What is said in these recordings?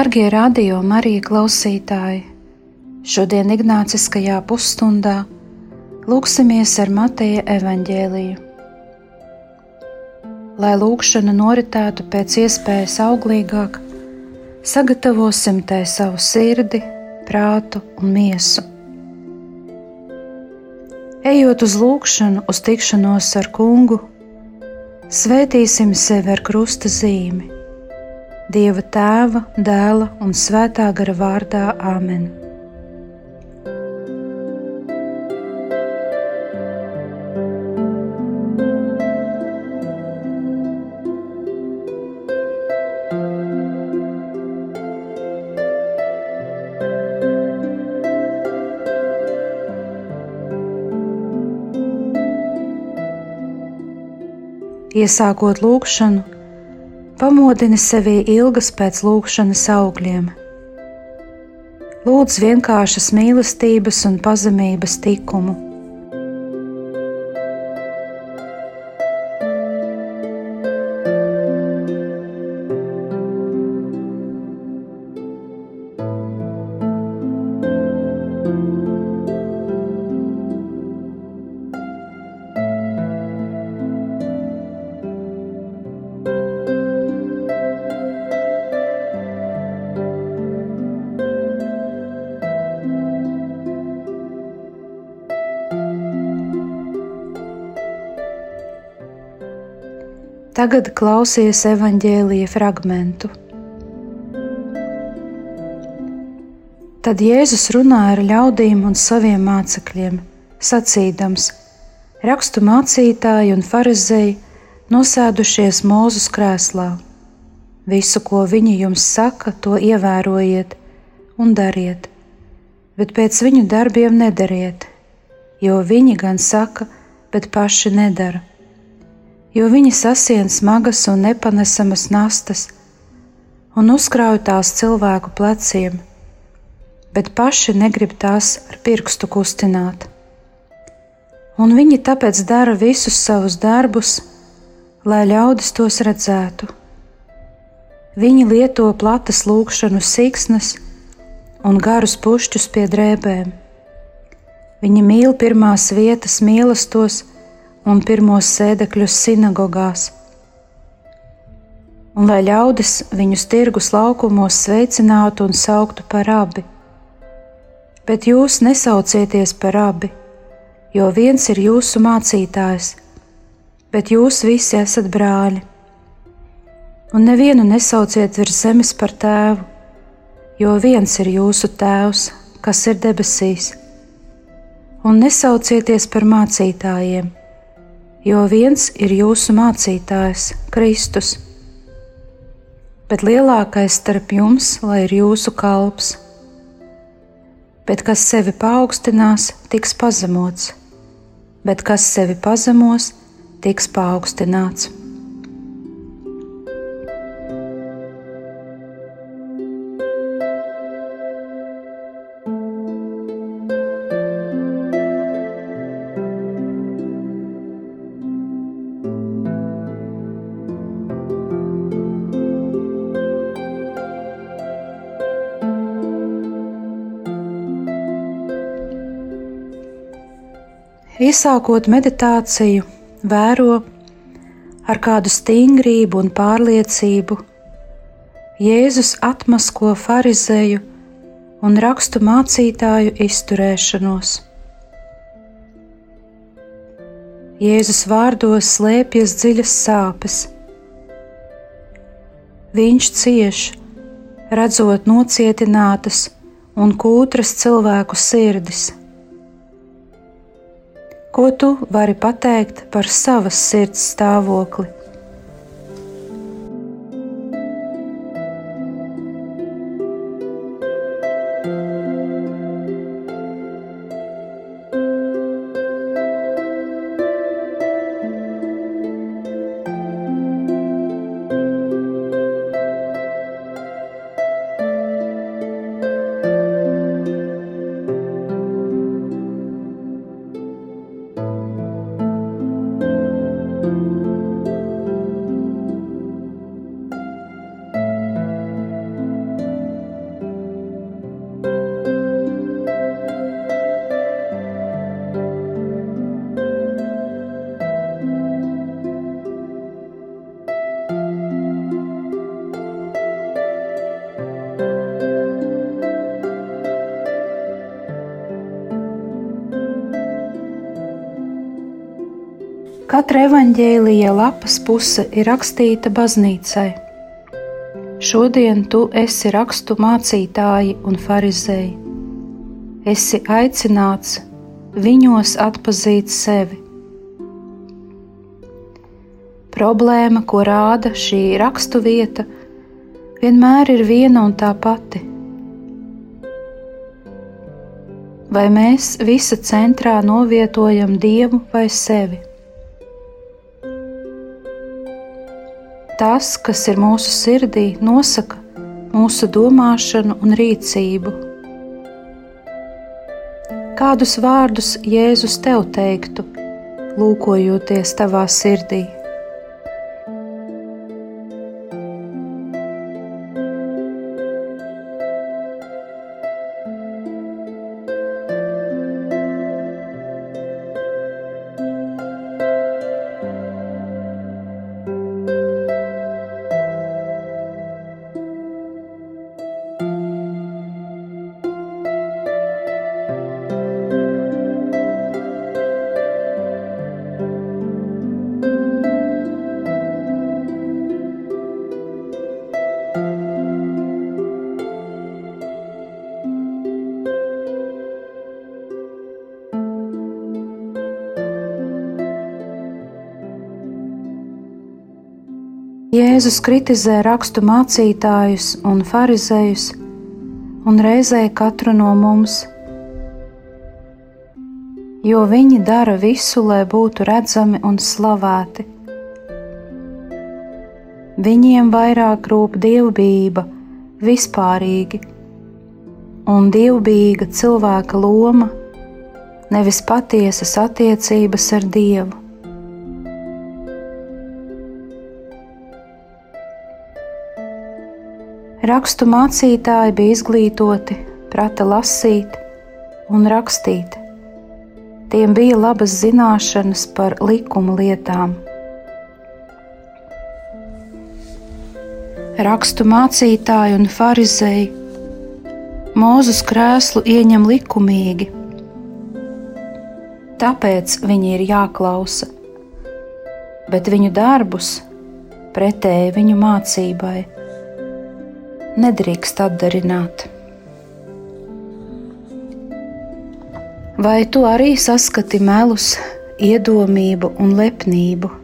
Darbie radio Marija klausītāji! Šodien Ignāciskajā pusstundā lūksimies ar Mateja evaņģēliju. Lai lūkšana noritētu pēc iespējas auglīgāk, sagatavosim tai savu sirdi, prātu un miesu. Ejot uz lūkšanu, uz tikšanos ar kungu, svētīsim sevi ar krusta zīmi Dieva tēva, dēla un svētā gara vārdā Āmen. Iesākot lūgšanu, Pamodini sevi ilgas pēc lūkšanas augļiem. Lūdz vienkāršas mīlestības un pazemības tikumu Tagad klausies evaņģēlīja fragmentu. Tad Jēzus runāja ar ļaudīm un saviem mācekļiem, sacīdams: Rakstu mācītāji un farizēji nosēdušies mūzus krēslā. Visu, ko viņi jums saka, to ievērojiet un dariet, bet pēc viņu darbiem nedariet, jo viņi gan saka, bet paši nedara jo viņi sasien smagas un nepanesamas nastas un uzkrauj tās cilvēku pleciem, bet paši negrib tās ar pirkstu kustināt. Un viņi tāpēc dara visus savus darbus, lai ļaudis tos redzētu. Viņi lieto platas lūkšanu siksnas un garus pušķus pie drēbēm. Viņi mīl pirmās vietas mīlestos, un pirmos sēdekļus sinagogās, un lai ļaudis viņus tirgus laukumos sveicinātu un sauktu par abi. Bet jūs nesaucieties par abi, jo viens ir jūsu mācītājs, bet jūs visi esat brāļi. Un nevienu nesauciet virs zemes par tēvu, jo viens ir jūsu tēvs, kas ir debesīs. Un nesaucieties par mācītājiem, jo viens ir jūsu mācītājs, Kristus. Bet lielākais starp jums, lai ir jūsu kalps. Bet kas sevi paaugstinās, tiks pazemots, bet kas sevi pazemos, tiks paaugstināts. Iesākot meditāciju, vēro ar kādu stingrību un pārliecību. Jēzus atmasko farizēju un rakstu mācītāju izturēšanos. Jēzus vārdos slēpjas dziļas sāpes. Viņš cieš, redzot nocietinātas un kūtras cilvēku sirdis Ko tu vari pateikt par savas sirds stāvokli? Katra evaņģēlīja lapas puse ir rakstīta baznīcai. Šodien tu esi rakstu mācītāji un farizēji. Esi aicināts viņos atpazīt sevi. Problēma, ko rāda šī rakstu vieta, vienmēr ir viena un tā pati. Vai mēs visa centrā novietojam dievu vai sevi? Tas, kas ir mūsu sirdī, nosaka mūsu domāšanu un rīcību. Kādus vārdus Jēzus tev teiktu, lūkojoties tavā sirdī? Jēzus kritizē rakstu mācītājus un farizējus, un reizē katru no mums, jo viņi dara visu, lai būtu redzami un slavēti. Viņiem vairāk rūp dievbijība vispārīgi, un dievbijīga cilvēka loma, nevis patiesas attiecības ar Dievu. Rakstu mācītāji bija izglītoti, prata lasīt un rakstīt. Tiem bija labas zināšanas par likuma lietām. Rakstu mācītāji un farizēji Mūzus krēslu ieņem likumīgi, tāpēc viņi ir jāklausa, bet viņu darbus pretēji viņu mācībai nedrīkst atdarināt. Vai tu arī saskati melus, iedomību un lepnību?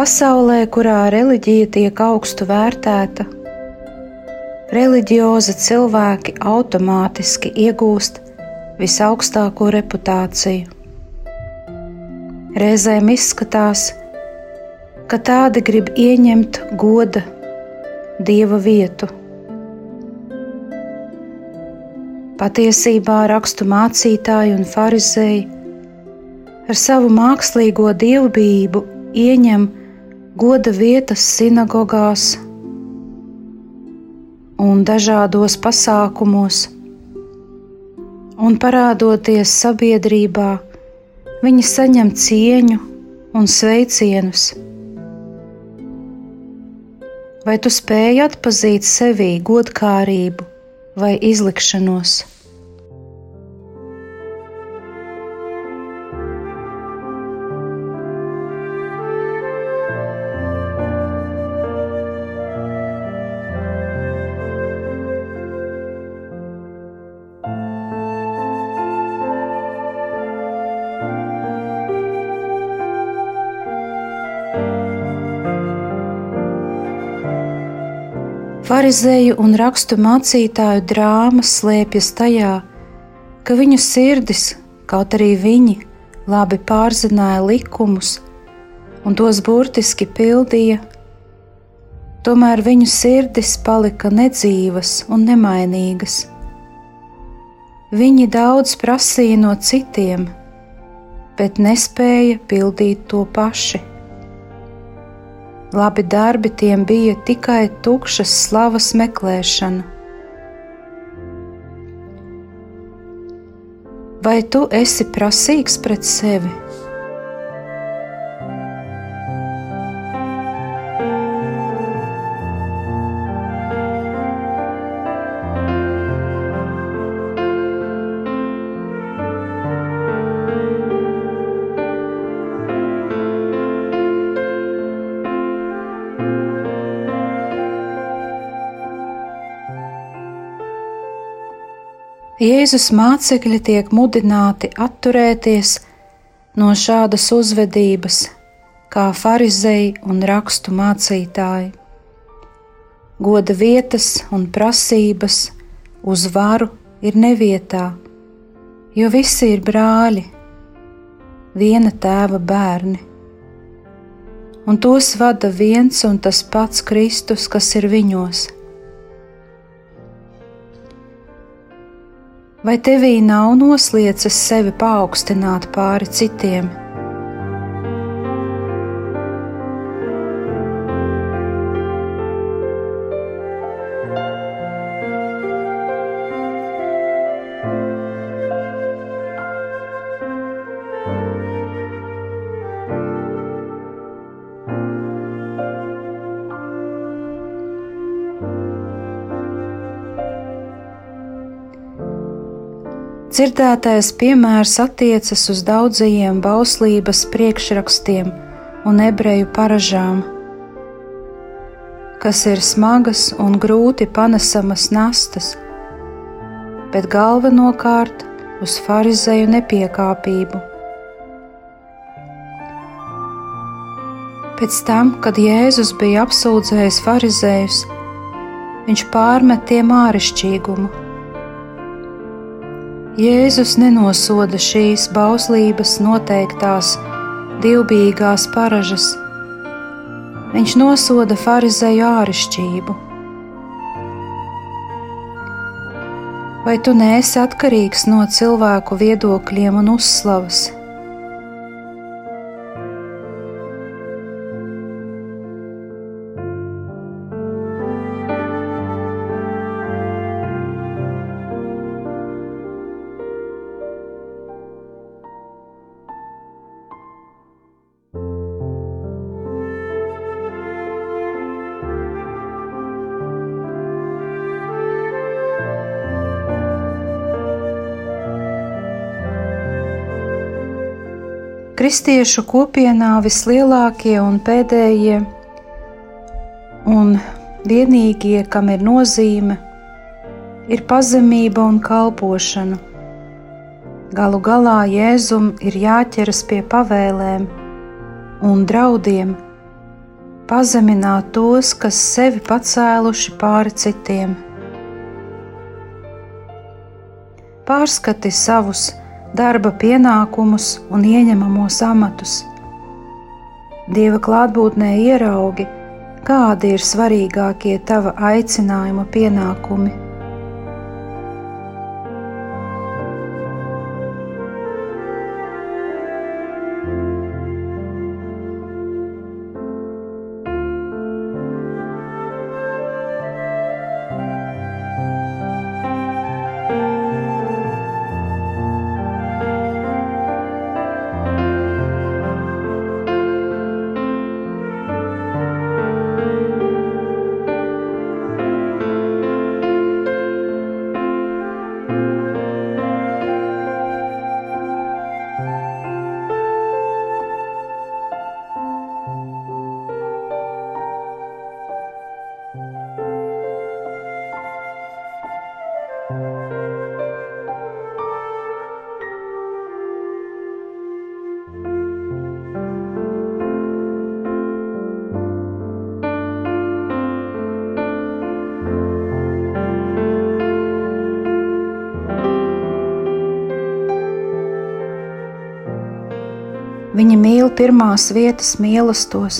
Pasaulē, kurā reliģija tiek augstu vērtēta, reliģiozi cilvēki automātiski iegūst visaugstāko reputāciju. Reizēm izskatās, ka tādi grib ieņemt goda dieva vietu. Patiesībā rakstu mācītāji un farizēji ar savu mākslīgo dievbijību ieņem goda vietas sinagogās un dažādos pasākumos, un parādoties sabiedrībā, viņi saņem cieņu un sveicienus. Vai tu spēj atpazīt sevī godkārību vai izlikšanos? Pharizēju un rakstu mācītāju drāmas slēpjas tajā, ka viņu sirdis, kaut arī viņi labi pārzināja likumus un tos burtiski pildīja, tomēr viņu sirdis palika nedzīvas un nemainīgas. Viņi daudz prasīja no citiem, bet nespēja pildīt to paši. Labi darbi tiem bija tikai tukšas slavas meklēšana. Vai tu esi prasīgs pret sevi? Jēzus mācekļi tiek mudināti atturēties no šādas uzvedības, kā farizēji un rakstu mācītāji. Goda vietas un prasības uz varu ir nevietā, jo visi ir brāļi, viena tēva bērni, un tos vada viens un tas pats Kristus, kas ir viņos. Vai tevī nav noslieces sevi paaugstināt pāri citiem? Dzirdētais piemērs attiecas uz daudzajiem bauslības priekšrakstiem un ebreju paražām, kas ir smagas un grūti panesamas nastas, bet galvenokārt uz farizēju nepiekāpību. Pēc tam, kad Jēzus bija apsūdzējis farizējus, viņš pārmet tiem āršķirīgumu Jēzus nenosoda šīs bauslības noteiktās divbijīgās paražas. Viņš nosoda farizēju āršķirību. Vai tu neesi atkarīgs no cilvēku viedokļiem un uzslavas? Kristiešu kopienā vislielākie un pēdējie un vienīgie, kam ir nozīme, ir pazemība un kalpošana. Galu galā Jēzum ir jāķeras pie pavēlēm un draudiem, pazemināt tos, kas sevi pacēluši pāri citiem. Pārskati savus darba pienākumus un ieņemamos amatus. Dieva klātbūtnē ieraugi, kādi ir svarīgākie tava aicinājuma pienākumi. Viņi mīl pirmās vietas mīlestos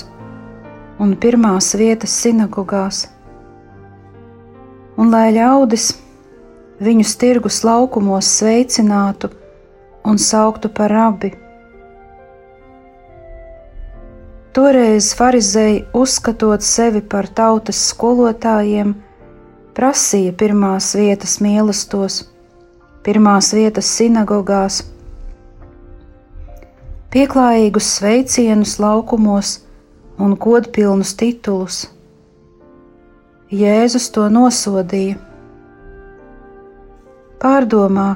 un pirmās vietas sinagogās, un lai ļaudis viņus tirgus laukumos sveicinātu un sauktu par rabi. Toreiz farizēji, uzskatot sevi par tautas skolotājiem, prasīja pirmās vietas mīlestos, pirmās vietas sinagogās, pieklājīgus sveicienus laukumos un godpilnus titulus. Jēzus to nosodīja. Pārdomā,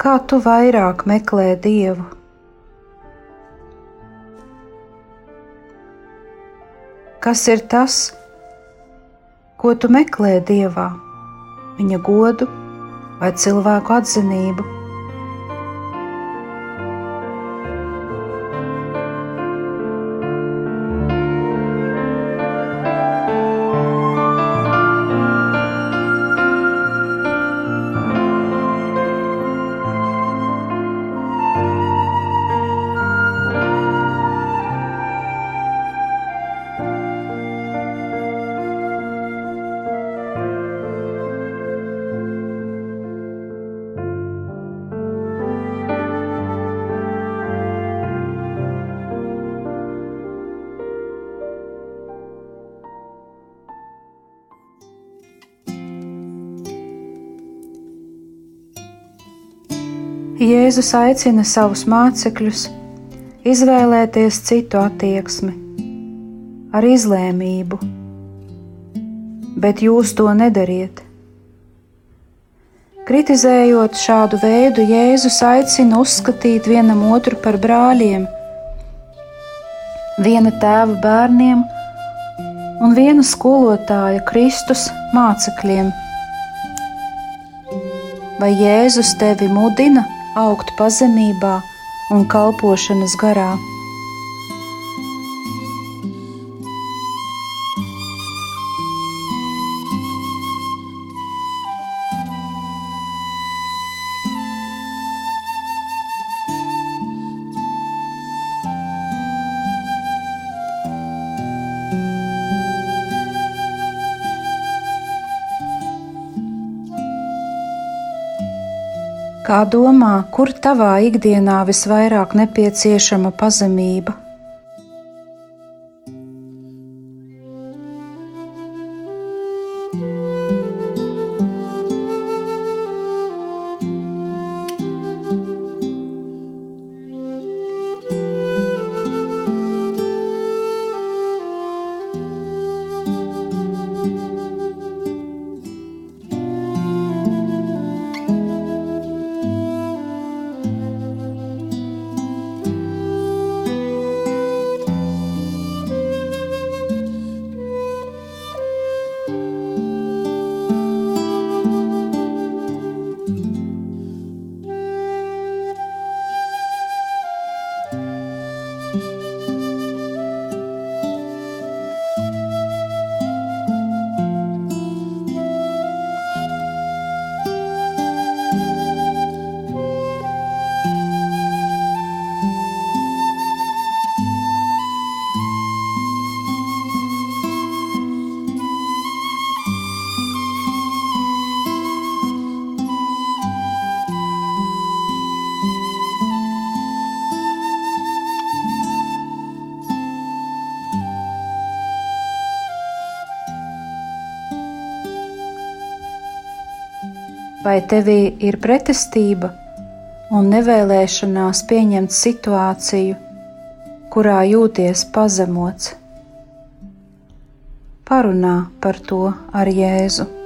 kā tu vairāk meklē Dievu Kas ir tas, ko tu meklē dievā? Viņa godu vai cilvēku atzinību? Jēzus aicina savus mācekļus izvēlēties citu attieksmi, ar izlēmību, bet jūs to nedariet. Kritizējot šādu veidu, Jēzus aicina uzskatīt vienam otru par brāļiem, viena tēva bērniem un viena skolotāja Kristus mācekļiem. Vai Jēzus tevi mudina? Augt pazemībā un kalpošanas garā. Kā domā, kur tavā ikdienā visvairāk nepieciešama pazemība? Vai tevī ir pretestība un nevēlēšanās pieņemt situāciju, kurā jūties pazemots. Parunā par to ar Jēzu.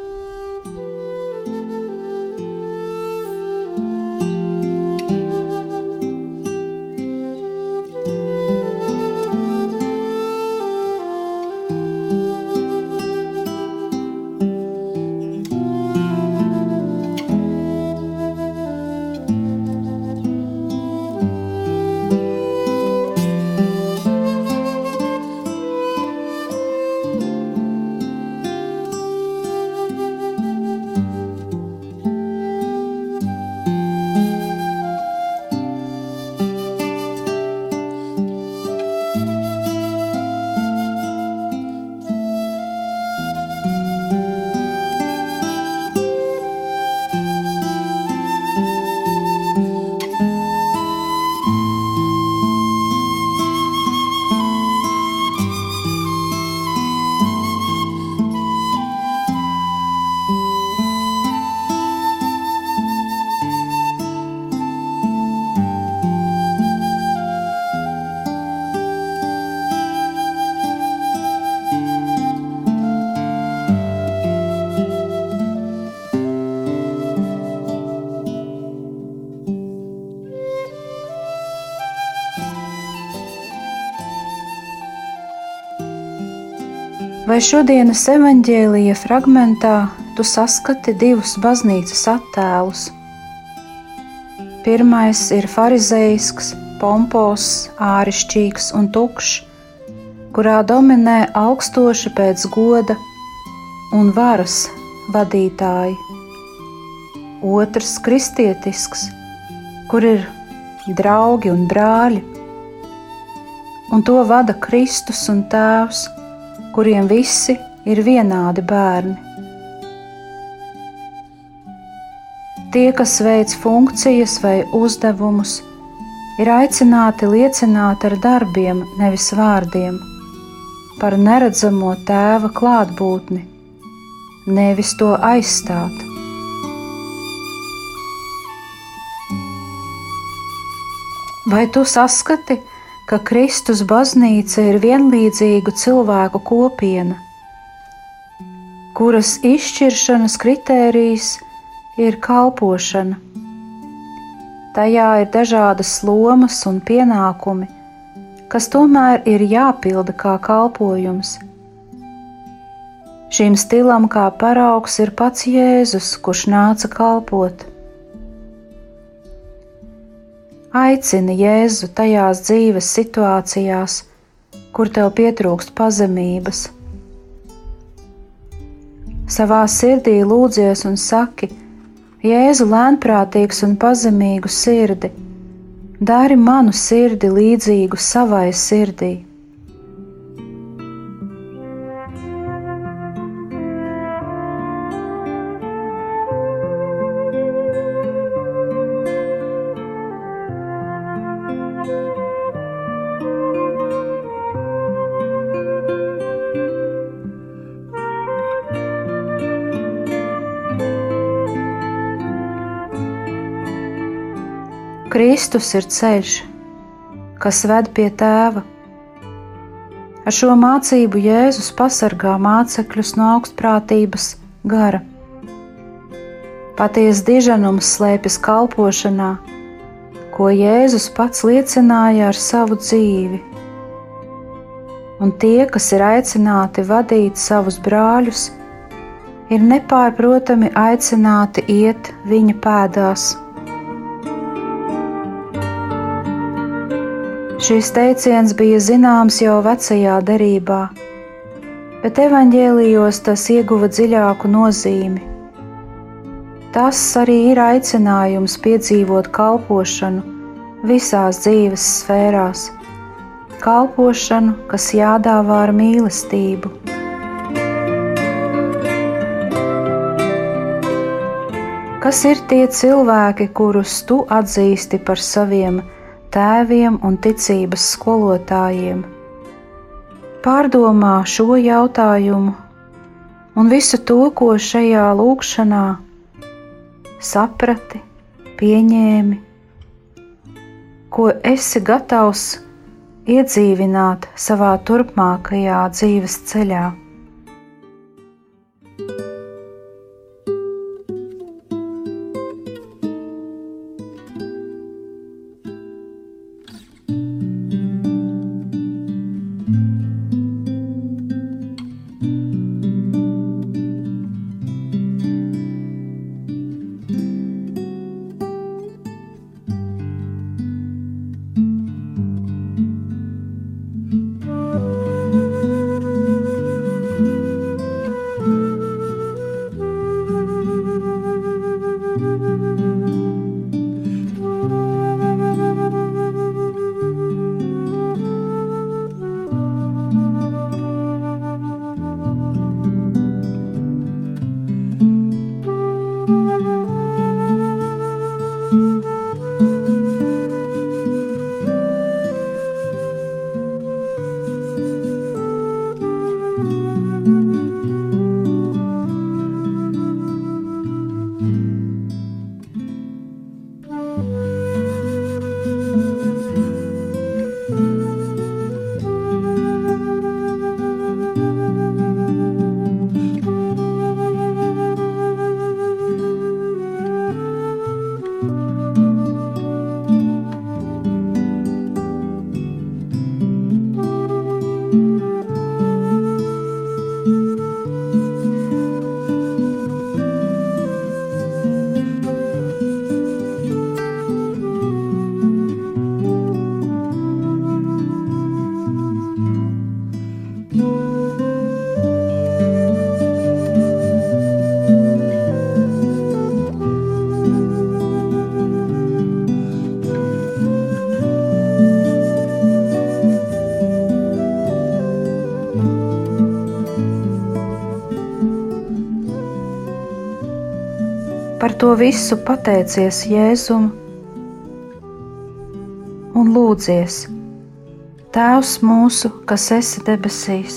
Vai šodienas evaņģēlīja fragmentā tu saskati divus baznīcas attēlus? Pirmais ir farizejisks, pompos, ārišķīgs un tukšs, kurā dominē augstoši pēc goda un varas vadītāji. Otrs - kristietisks, kur ir draugi un brāļi, un to vada Kristus un Tēvs, kuriem visi ir vienādi bērni. Tie, kas veic funkcijas vai uzdevumus, ir aicināti liecināt ar darbiem, nevis vārdiem, par neredzamo tēva klātbūtni, nevis to aizstāt. Vai tu saskati, ka Kristus baznīca ir vienlīdzīgu cilvēku kopiena, kuras izšķiršanas kritērijs ir kalpošana? Tajā ir dažādas lomas un pienākumi, kas tomēr ir jāpilda kā kalpojums. Šīm stilam kā paraugs ir pats Jēzus, kurš nāca kalpot. Aicini Jēzu tajās dzīves situācijās, kur tev pietrūkst pazemības. Savā sirdī lūdzies un saki: Jēzu, lēnprātīgs un pazemīgu sirdi, dari manu sirdi līdzīgu savai sirdī. Kristus ir ceļš, kas ved pie tēva. Ar šo mācību Jēzus pasargā mācekļus no augstprātības gara. Patiesa diženums slēpjas kalpošanā, ko Jēzus pats liecināja ar savu dzīvi. Un tie, kas ir aicināti vadīt savus brāļus, ir nepārprotami aicināti iet viņa pēdās. Šis teiciens bija zināms jau vecajā derībā, bet evaņģēlijos tas ieguva dziļāku nozīmi. Tas arī ir aicinājums piedzīvot kalpošanu visās dzīves sfērās, kalpošanu, kas jādāvā ar mīlestību. Kas ir tie cilvēki, kurus tu atzīsti par saviem tēviem un ticības skolotājiem. Pārdomā šo jautājumu un visu to, ko šajā lūkšanā saprati, pieņēmi, ko esi gatavs iedzīvināt savā turpmākajā dzīves ceļā. Par to visu pateicies Jēzum un lūdzies: Tēvs mūsu, kas esi debesīs,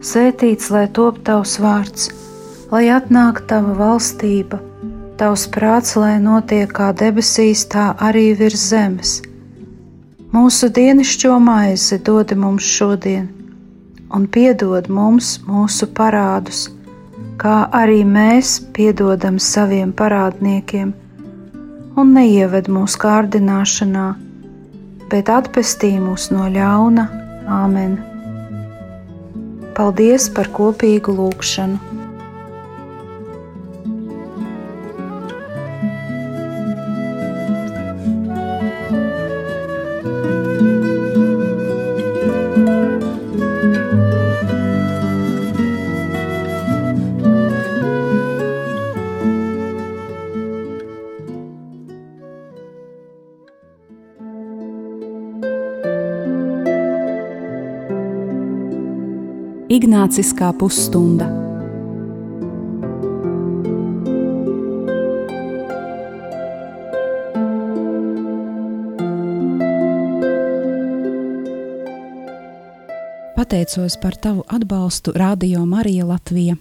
svētīts lai top tavs vārds, lai atnāk tava valstība, tavs prāts, lai notiek kā debesīs, tā arī virs zemes. Mūsu dienascho maizi dod mums šodien, un piedod mums mūsu parādus, kā arī mēs piedodam saviem parādniekiem, un neieved mūsu kārdināšanā bet atpestī mūs no ļauna. Āmen! Paldies par kopīgu lūgšanu! Ignāciskā pusstunda. Pateicos par tavu atbalstu Radio Marija Latvija.